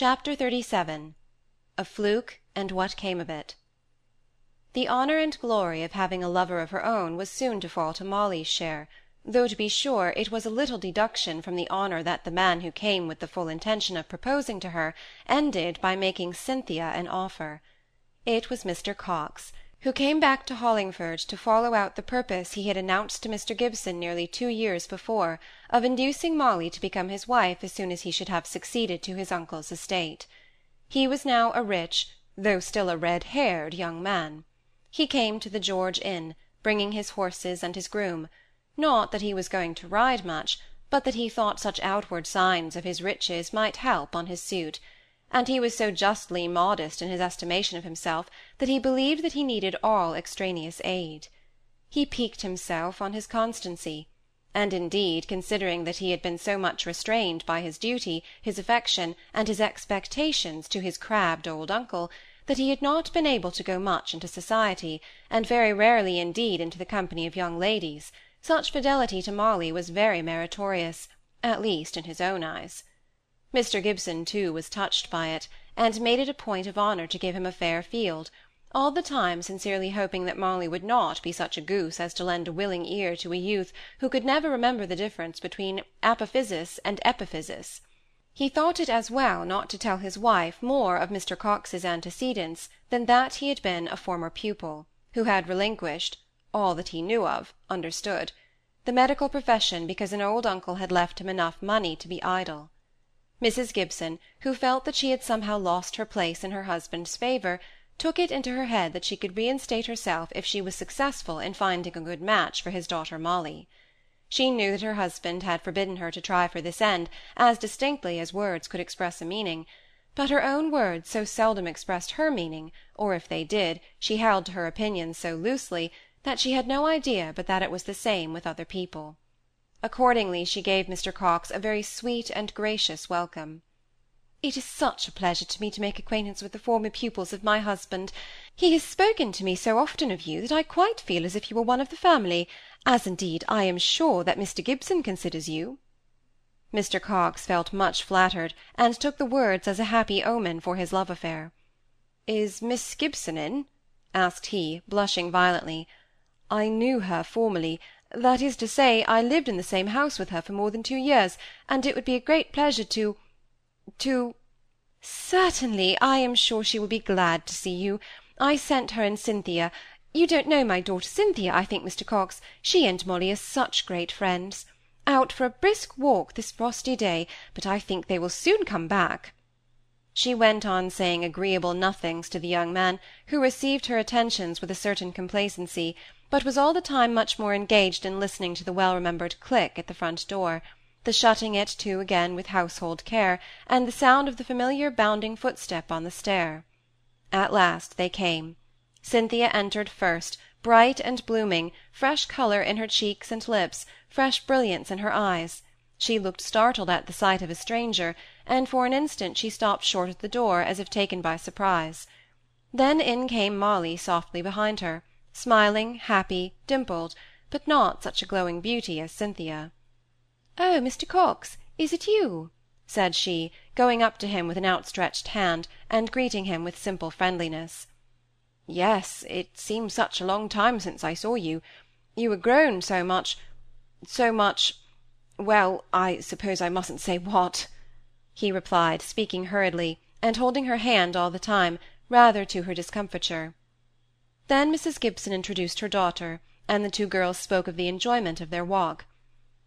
Chapter XXXVII A Fluke, and What Came of It The honour and glory of having a lover of her own was soon to fall to Molly's share, though, to be sure, it was a little deduction from the honour that the man who came with the full intention of proposing to her ended by making Cynthia an offer. It was Mr. Coxe who came back to Hollingford to follow out the purpose he had announced to Mr. Gibson nearly two years before, of inducing Molly to become his wife as soon as he should have succeeded to his uncle's estate. He was now a rich, though still a red-haired young man. He came to the George Inn, bringing his horses and his groom; not that he was going to ride much, but that he thought such outward signs of his riches might help on his suit and he was so justly modest in his estimation of himself that he believed that he needed all extraneous aid. He piqued himself on his constancy, and indeed, considering that he had been so much restrained by his duty, his affection, and his expectations to his crabbed old uncle, that he had not been able to go much into society, and very rarely indeed into the company of young ladies, such fidelity to Molly was very meritorious, at least in his own eyes. Mr. Gibson, too, was touched by it, and made it a point of honour to give him a fair field, all the time sincerely hoping that Molly would not be such a goose as to lend a willing ear to a youth who could never remember the difference between apophysis and epiphysis. He thought it as well not to tell his wife more of Mr. Coxe's antecedents than that he had been a former pupil, who had relinquished all that he knew of, understood the medical profession because an old uncle had left him enough money to be idle. Mrs. Gibson, who felt that she had somehow lost her place in her husband's favour, took it into her head that she could reinstate herself if she was successful in finding a good match for his daughter Molly. She knew that her husband had forbidden her to try for this end as distinctly as words could express a meaning, but her own words so seldom expressed her meaning, or if they did, she held to her opinions so loosely, that she had no idea but that it was the same with other people. Accordingly she gave Mr. Coxe a very sweet and gracious welcome. "It is such a pleasure to me to make acquaintance with the former pupils of my husband. He has spoken to me so often of you that I quite feel as if you were one of the family, as indeed I am sure that Mr. Gibson considers you." Mr. Coxe felt much flattered, and took the words as a happy omen for his love affair. "Is Miss Gibson in?" asked he, blushing violently. "I knew her formerly. That is to say, I lived in the same house with her for more than two years, and it would be a great pleasure to to Certainly, I am sure she will be glad to see you. I sent her and Cynthia you don't know my daughter Cynthia, I think, Mr. Coxe she and Molly are such great friends out for a brisk walk this frosty day, but I think they will soon come back. She went on saying agreeable nothings to the young man, who received her attentions with a certain complacency, but was all the time much more engaged in listening to the well-remembered click at the front door, the shutting it to again with household care, and the sound of the familiar bounding footstep on the stair. At last they came. Cynthia entered first, bright and blooming, fresh colour in her cheeks and lips, fresh brilliance in her eyes. She looked startled at the sight of a stranger, and for an instant she stopped short at the door as if taken by surprise. Then in came Molly softly behind her, smiling, happy, dimpled, but not such a glowing beauty as Cynthia. "Oh, Mr. Coxe, is it you?" said she, going up to him with an outstretched hand, and greeting him with simple friendliness. "Yes, it seems such a long time since I saw you. You were grown so much so much well, I suppose I mustn't say what," he replied, speaking hurriedly, and holding her hand all the time, rather to her discomfiture. Then Mrs. Gibson introduced her daughter, and the two girls spoke of the enjoyment of their walk.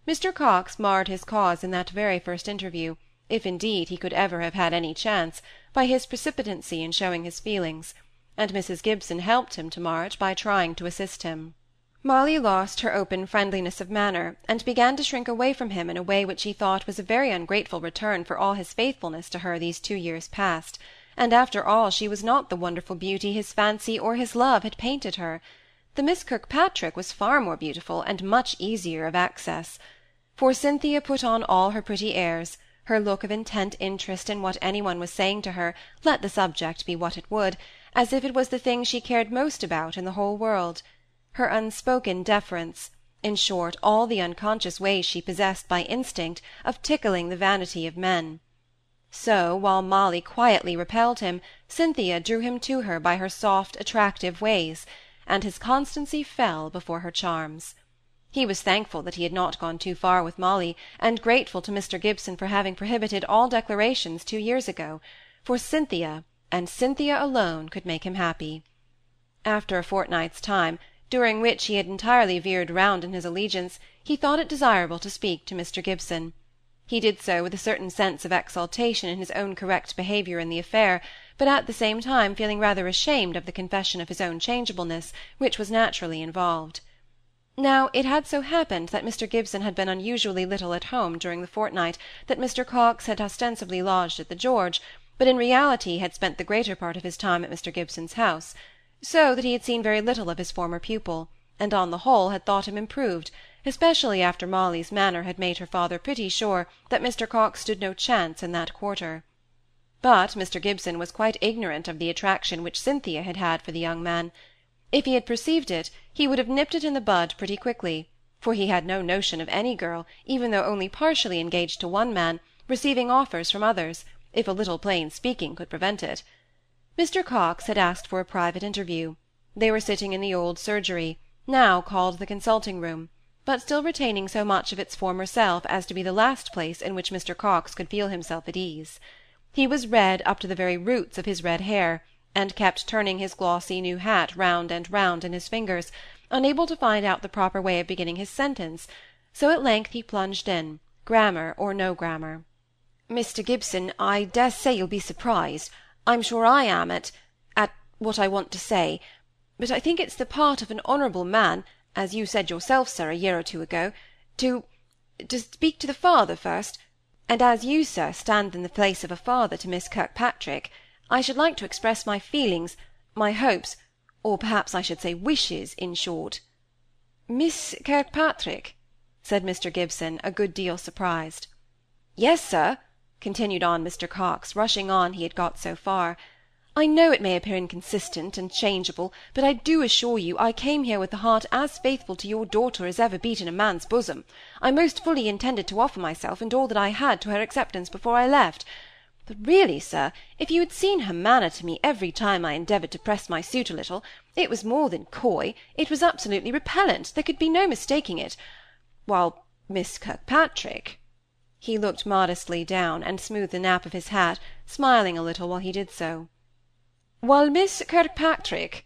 Mr. Coxe marred his cause in that very first interview, if indeed he could ever have had any chance, by his precipitancy in showing his feelings, and Mrs. Gibson helped him to mar it by trying to assist him. Molly lost her open friendliness of manner, and began to shrink away from him in a way which he thought was a very ungrateful return for all his faithfulness to her these two years past; and after all she was not the wonderful beauty his fancy or his love had painted her. The Miss Kirkpatrick was far more beautiful, and much easier of access. For Cynthia put on all her pretty airs, her look of intent interest in what any one was saying to her, let the subject be what it would, as if it was the thing she cared most about in the whole world her unspoken deference, in short, all the unconscious ways she possessed by instinct of tickling the vanity of men. So, while Molly quietly repelled him, Cynthia drew him to her by her soft, attractive ways, and his constancy fell before her charms. He was thankful that he had not gone too far with Molly, and grateful to Mr. Gibson for having prohibited all declarations two years ago, for Cynthia, and Cynthia alone, could make him happy. After a fortnight's time, during which he had entirely veered round in his allegiance, he thought it desirable to speak to Mr. Gibson. He did so with a certain sense of exultation in his own correct behaviour in the affair, but at the same time feeling rather ashamed of the confession of his own changeableness, which was naturally involved. Now it had so happened that Mr. Gibson had been unusually little at home during the fortnight that Mr. Coxe had ostensibly lodged at the George, but in reality had spent the greater part of his time at Mr. Gibson's house so that he had seen very little of his former pupil, and on the whole had thought him improved, especially after Molly's manner had made her father pretty sure that Mr. Coxe stood no chance in that quarter. But Mr. Gibson was quite ignorant of the attraction which Cynthia had had for the young man. If he had perceived it, he would have nipped it in the bud pretty quickly, for he had no notion of any girl, even though only partially engaged to one man, receiving offers from others, if a little plain speaking could prevent it. Mr. Coxe had asked for a private interview. They were sitting in the old surgery, now called the consulting room, but still retaining so much of its former self as to be the last place in which Mr. Coxe could feel himself at ease. He was red up to the very roots of his red hair, and kept turning his glossy new hat round and round in his fingers, unable to find out the proper way of beginning his sentence, so at length he plunged in, grammar or no grammar. Mr. Gibson, I dare say you'll be surprised. I'm sure I am at at what I want to say; but I think it's the part of an honourable man, as you said yourself, sir, a year or two ago, to to speak to the father first; and as you, sir, stand in the place of a father to Miss Kirkpatrick, I should like to express my feelings, my hopes, or perhaps I should say wishes, in short." "Miss Kirkpatrick?" said Mr. Gibson, a good deal surprised. "Yes, sir continued on Mr. Coxe, rushing on he had got so far. I know it may appear inconsistent and changeable, but I do assure you I came here with a heart as faithful to your daughter as ever beat in a man's bosom. I most fully intended to offer myself and all that I had to her acceptance before I left. But really, sir, if you had seen her manner to me every time I endeavoured to press my suit a little, it was more than coy, it was absolutely repellent, there could be no mistaking it. While Miss Kirkpatrick he looked modestly down, and smoothed the nap of his hat, smiling a little while he did so. "While Miss Kirkpatrick,"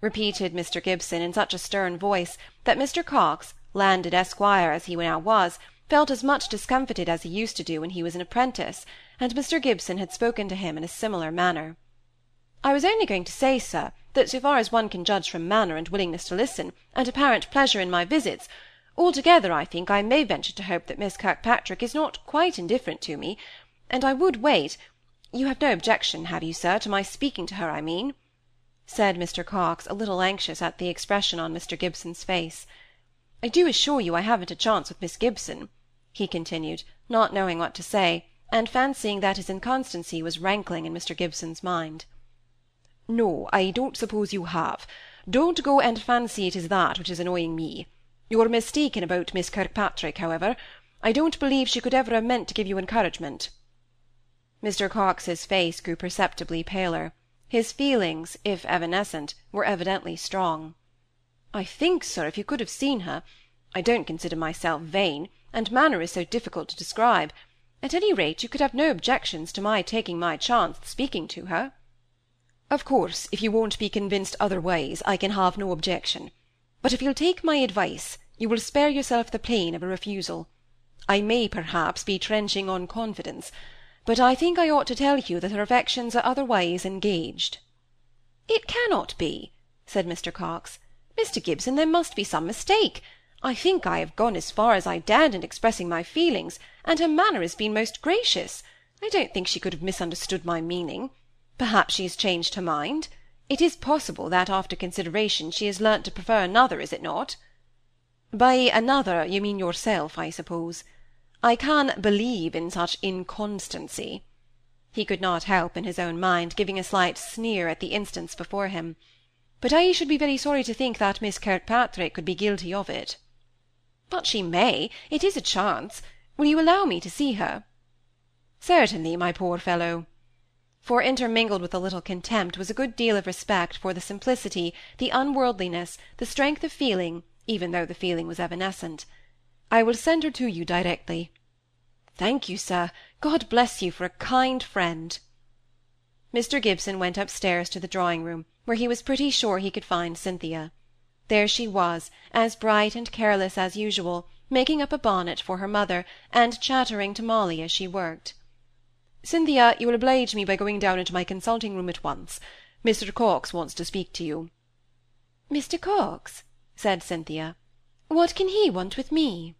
repeated Mr. Gibson in such a stern voice, that Mr. Coxe, landed esquire as he now was, felt as much discomfited as he used to do when he was an apprentice, and Mr. Gibson had spoken to him in a similar manner. "I was only going to say, sir, that so far as one can judge from manner and willingness to listen, and apparent pleasure in my visits, Altogether, I think, I may venture to hope that Miss Kirkpatrick is not quite indifferent to me; and I would wait you have no objection, have you, sir, to my speaking to her, I mean?" said Mr. Coxe, a little anxious at the expression on Mr. Gibson's face. "I do assure you I haven't a chance with Miss Gibson," he continued, not knowing what to say, and fancying that his inconstancy was rankling in Mr. Gibson's mind. "No, I don't suppose you have. Don't go and fancy it is that which is annoying me. You're mistaken about Miss Kirkpatrick, however. I don't believe she could ever have meant to give you encouragement." Mr. Coxe's face grew perceptibly paler. His feelings, if evanescent, were evidently strong. "I think, sir, if you could have seen her I don't consider myself vain, and manner is so difficult to describe at any rate, you could have no objections to my taking my chance of speaking to her." "Of course, if you won't be convinced otherwise, I can have no objection. But if you'll take my advice, you will spare yourself the pain of a refusal. I may, perhaps, be trenching on confidence, but I think I ought to tell you that her affections are otherwise engaged." "It cannot be," said Mr. Coxe. "Mr. Gibson, there must be some mistake. I think I have gone as far as I dared in expressing my feelings, and her manner has been most gracious. I don't think she could have misunderstood my meaning. Perhaps she has changed her mind. It is possible that after consideration she has learnt to prefer another, is it not?" "By another you mean yourself, I suppose. I can believe in such inconstancy." He could not help, in his own mind, giving a slight sneer at the instance before him. "But I should be very sorry to think that Miss Kirkpatrick could be guilty of it." "But she may. It is a chance. Will you allow me to see her?" Certainly, my poor fellow. For intermingled with a little contempt was a good deal of respect for the simplicity, the unworldliness, the strength of feeling, even though the feeling was evanescent. I will send her to you directly. Thank you, sir. God bless you for a kind friend. Mr. Gibson went upstairs to the drawing room, where he was pretty sure he could find Cynthia. There she was, as bright and careless as usual, making up a bonnet for her mother, and chattering to Molly as she worked. Cynthia, you will oblige me by going down into my consulting room at once. Mr. Coxe wants to speak to you. Mr. Coxe? said Cynthia. What can he want with me?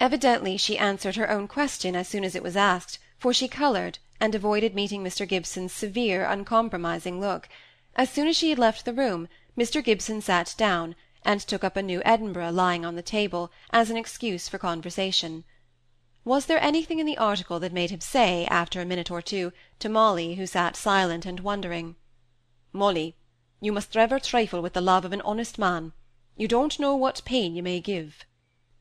Evidently she answered her own question as soon as it was asked, for she coloured, and avoided meeting Mr. Gibson's severe, uncompromising look. As soon as she had left the room, Mr. Gibson sat down, and took up a new Edinburgh lying on the table, as an excuse for conversation. Was there anything in the article that made him say, after a minute or two, to Molly, who sat silent and wondering, "Molly, you must never trifle with the love of an honest man. You don't know what pain you may give."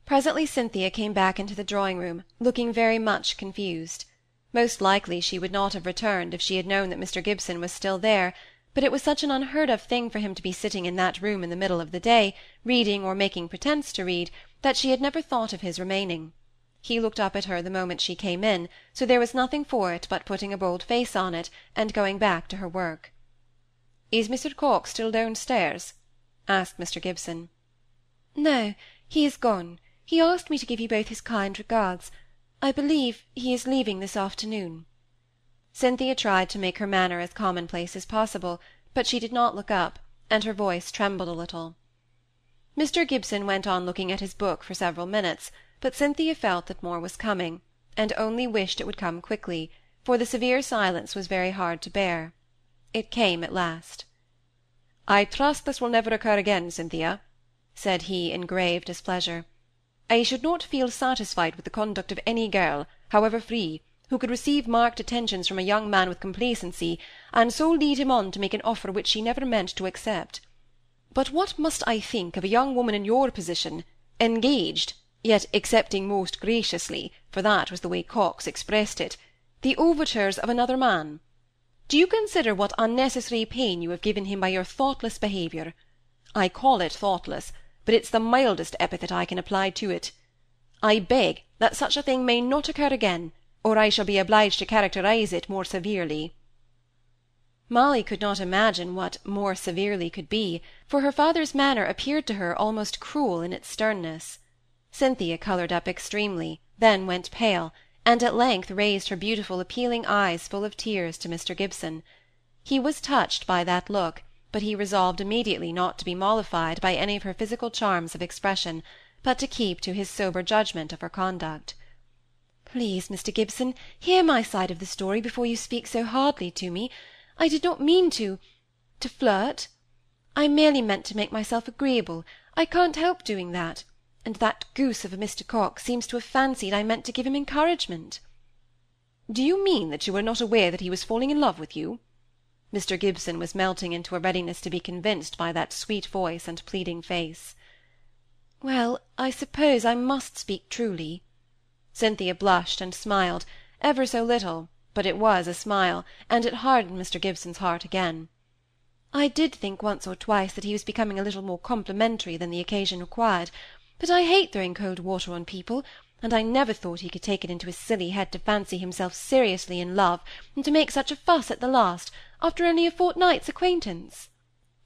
Presently Cynthia came back into the drawing room, looking very much confused. Most likely she would not have returned if she had known that Mr. Gibson was still there, but it was such an unheard of thing for him to be sitting in that room in the middle of the day, reading or making pretence to read, that she had never thought of his remaining. He looked up at her the moment she came in, so there was nothing for it but putting a bold face on it, and going back to her work. "Is Mr. Coxe still downstairs?" Asked Mr. Gibson. No, he is gone. He asked me to give you both his kind regards. I believe he is leaving this afternoon." Cynthia tried to make her manner as commonplace as possible, but she did not look up, and her voice trembled a little. Mr. Gibson went on looking at his book for several minutes, but Cynthia felt that more was coming, and only wished it would come quickly, for the severe silence was very hard to bear. It came at last. I trust this will never occur again, Cynthia, said he in grave displeasure. I should not feel satisfied with the conduct of any girl, however free, who could receive marked attentions from a young man with complacency, and so lead him on to make an offer which she never meant to accept. But what must I think of a young woman in your position, engaged, yet accepting most graciously, for that was the way Coxe expressed it, the overtures of another man? Do you consider what unnecessary pain you have given him by your thoughtless behaviour? I call it thoughtless, but it's the mildest epithet I can apply to it. I beg that such a thing may not occur again, or I shall be obliged to characterize it more severely. Molly could not imagine what more severely could be, for her father's manner appeared to her almost cruel in its sternness. Cynthia coloured up extremely, then went pale, and at length raised her beautiful appealing eyes full of tears to Mr. Gibson. He was touched by that look, but he resolved immediately not to be mollified by any of her physical charms of expression, but to keep to his sober judgment of her conduct. Please, Mr. Gibson, hear my side of the story before you speak so hardly to me. I did not mean to to flirt. I merely meant to make myself agreeable. I can't help doing that, and that goose of a Mr. Coxe seems to have fancied I meant to give him encouragement. Do you mean that you were not aware that he was falling in love with you? Mr. Gibson was melting into a readiness to be convinced by that sweet voice and pleading face. Well, I suppose I must speak truly. Cynthia blushed and smiled, ever so little, but it was a smile, and it hardened Mr. Gibson's heart again. I did think once or twice that he was becoming a little more complimentary than the occasion required, but I hate throwing cold water on people, and I never thought he could take it into his silly head to fancy himself seriously in love, and to make such a fuss at the last, after only a fortnight's acquaintance.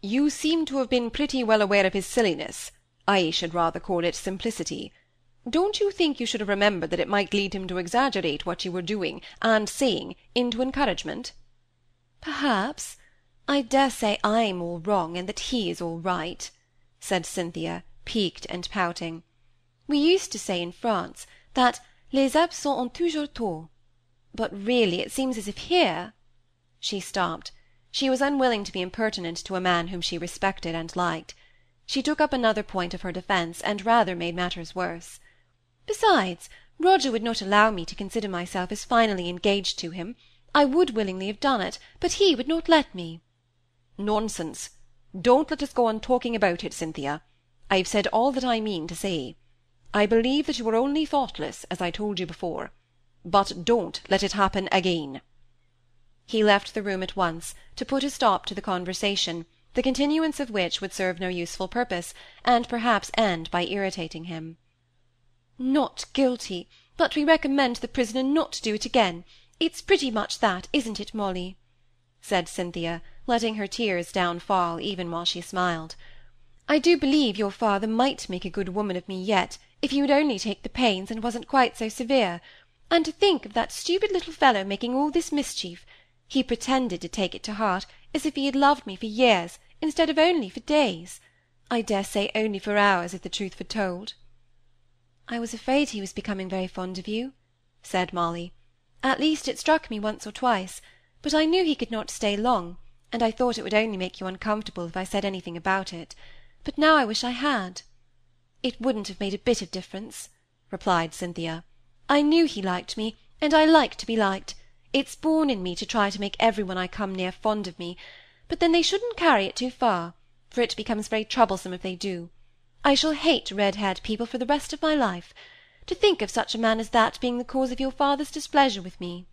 You seem to have been pretty well aware of his silliness. I should rather call it simplicity. Don't you think you should have remembered that it might lead him to exaggerate what you were doing and saying into encouragement? Perhaps. I dare say I'm all wrong, and that he is all right, said Cynthia, piqued and pouting. We used to say in France that les absents ont toujours tort. But really it seems as if here She stopped. She was unwilling to be impertinent to a man whom she respected and liked. She took up another point of her defence, and rather made matters worse. Besides, Roger would not allow me to consider myself as finally engaged to him. I would willingly have done it, but he would not let me. Nonsense! Don't let us go on talking about it, Cynthia. I have said all that I mean to say. I believe that you were only thoughtless, as I told you before. but don't let it happen again. He left the room at once, to put a stop to the conversation, the continuance of which would serve no useful purpose, and perhaps end by irritating him. Not guilty, but we recommend the prisoner not to do it again. It's pretty much that, isn't it, Molly? said Cynthia, letting her tears down fall even while she smiled. I do believe your father might make a good woman of me yet, if he would only take the pains and wasn't quite so severe. And to think of that stupid little fellow making all this mischief! He pretended to take it to heart, as if he had loved me for years, instead of only for days. I dare say only for hours, if the truth were told. I was afraid he was becoming very fond of you, said Molly. At least it struck me once or twice, but I knew he could not stay long, and I thought it would only make you uncomfortable if I said anything about it. But now I wish I had. It wouldn't have made a bit of difference, replied Cynthia. I knew he liked me, and I like to be liked. It's born in me to try to make every one I come near fond of me, but then they shouldn't carry it too far, for it becomes very troublesome if they do. I shall hate red-haired people for the rest of my life. To think of such a man as that being the cause of your father's displeasure with me!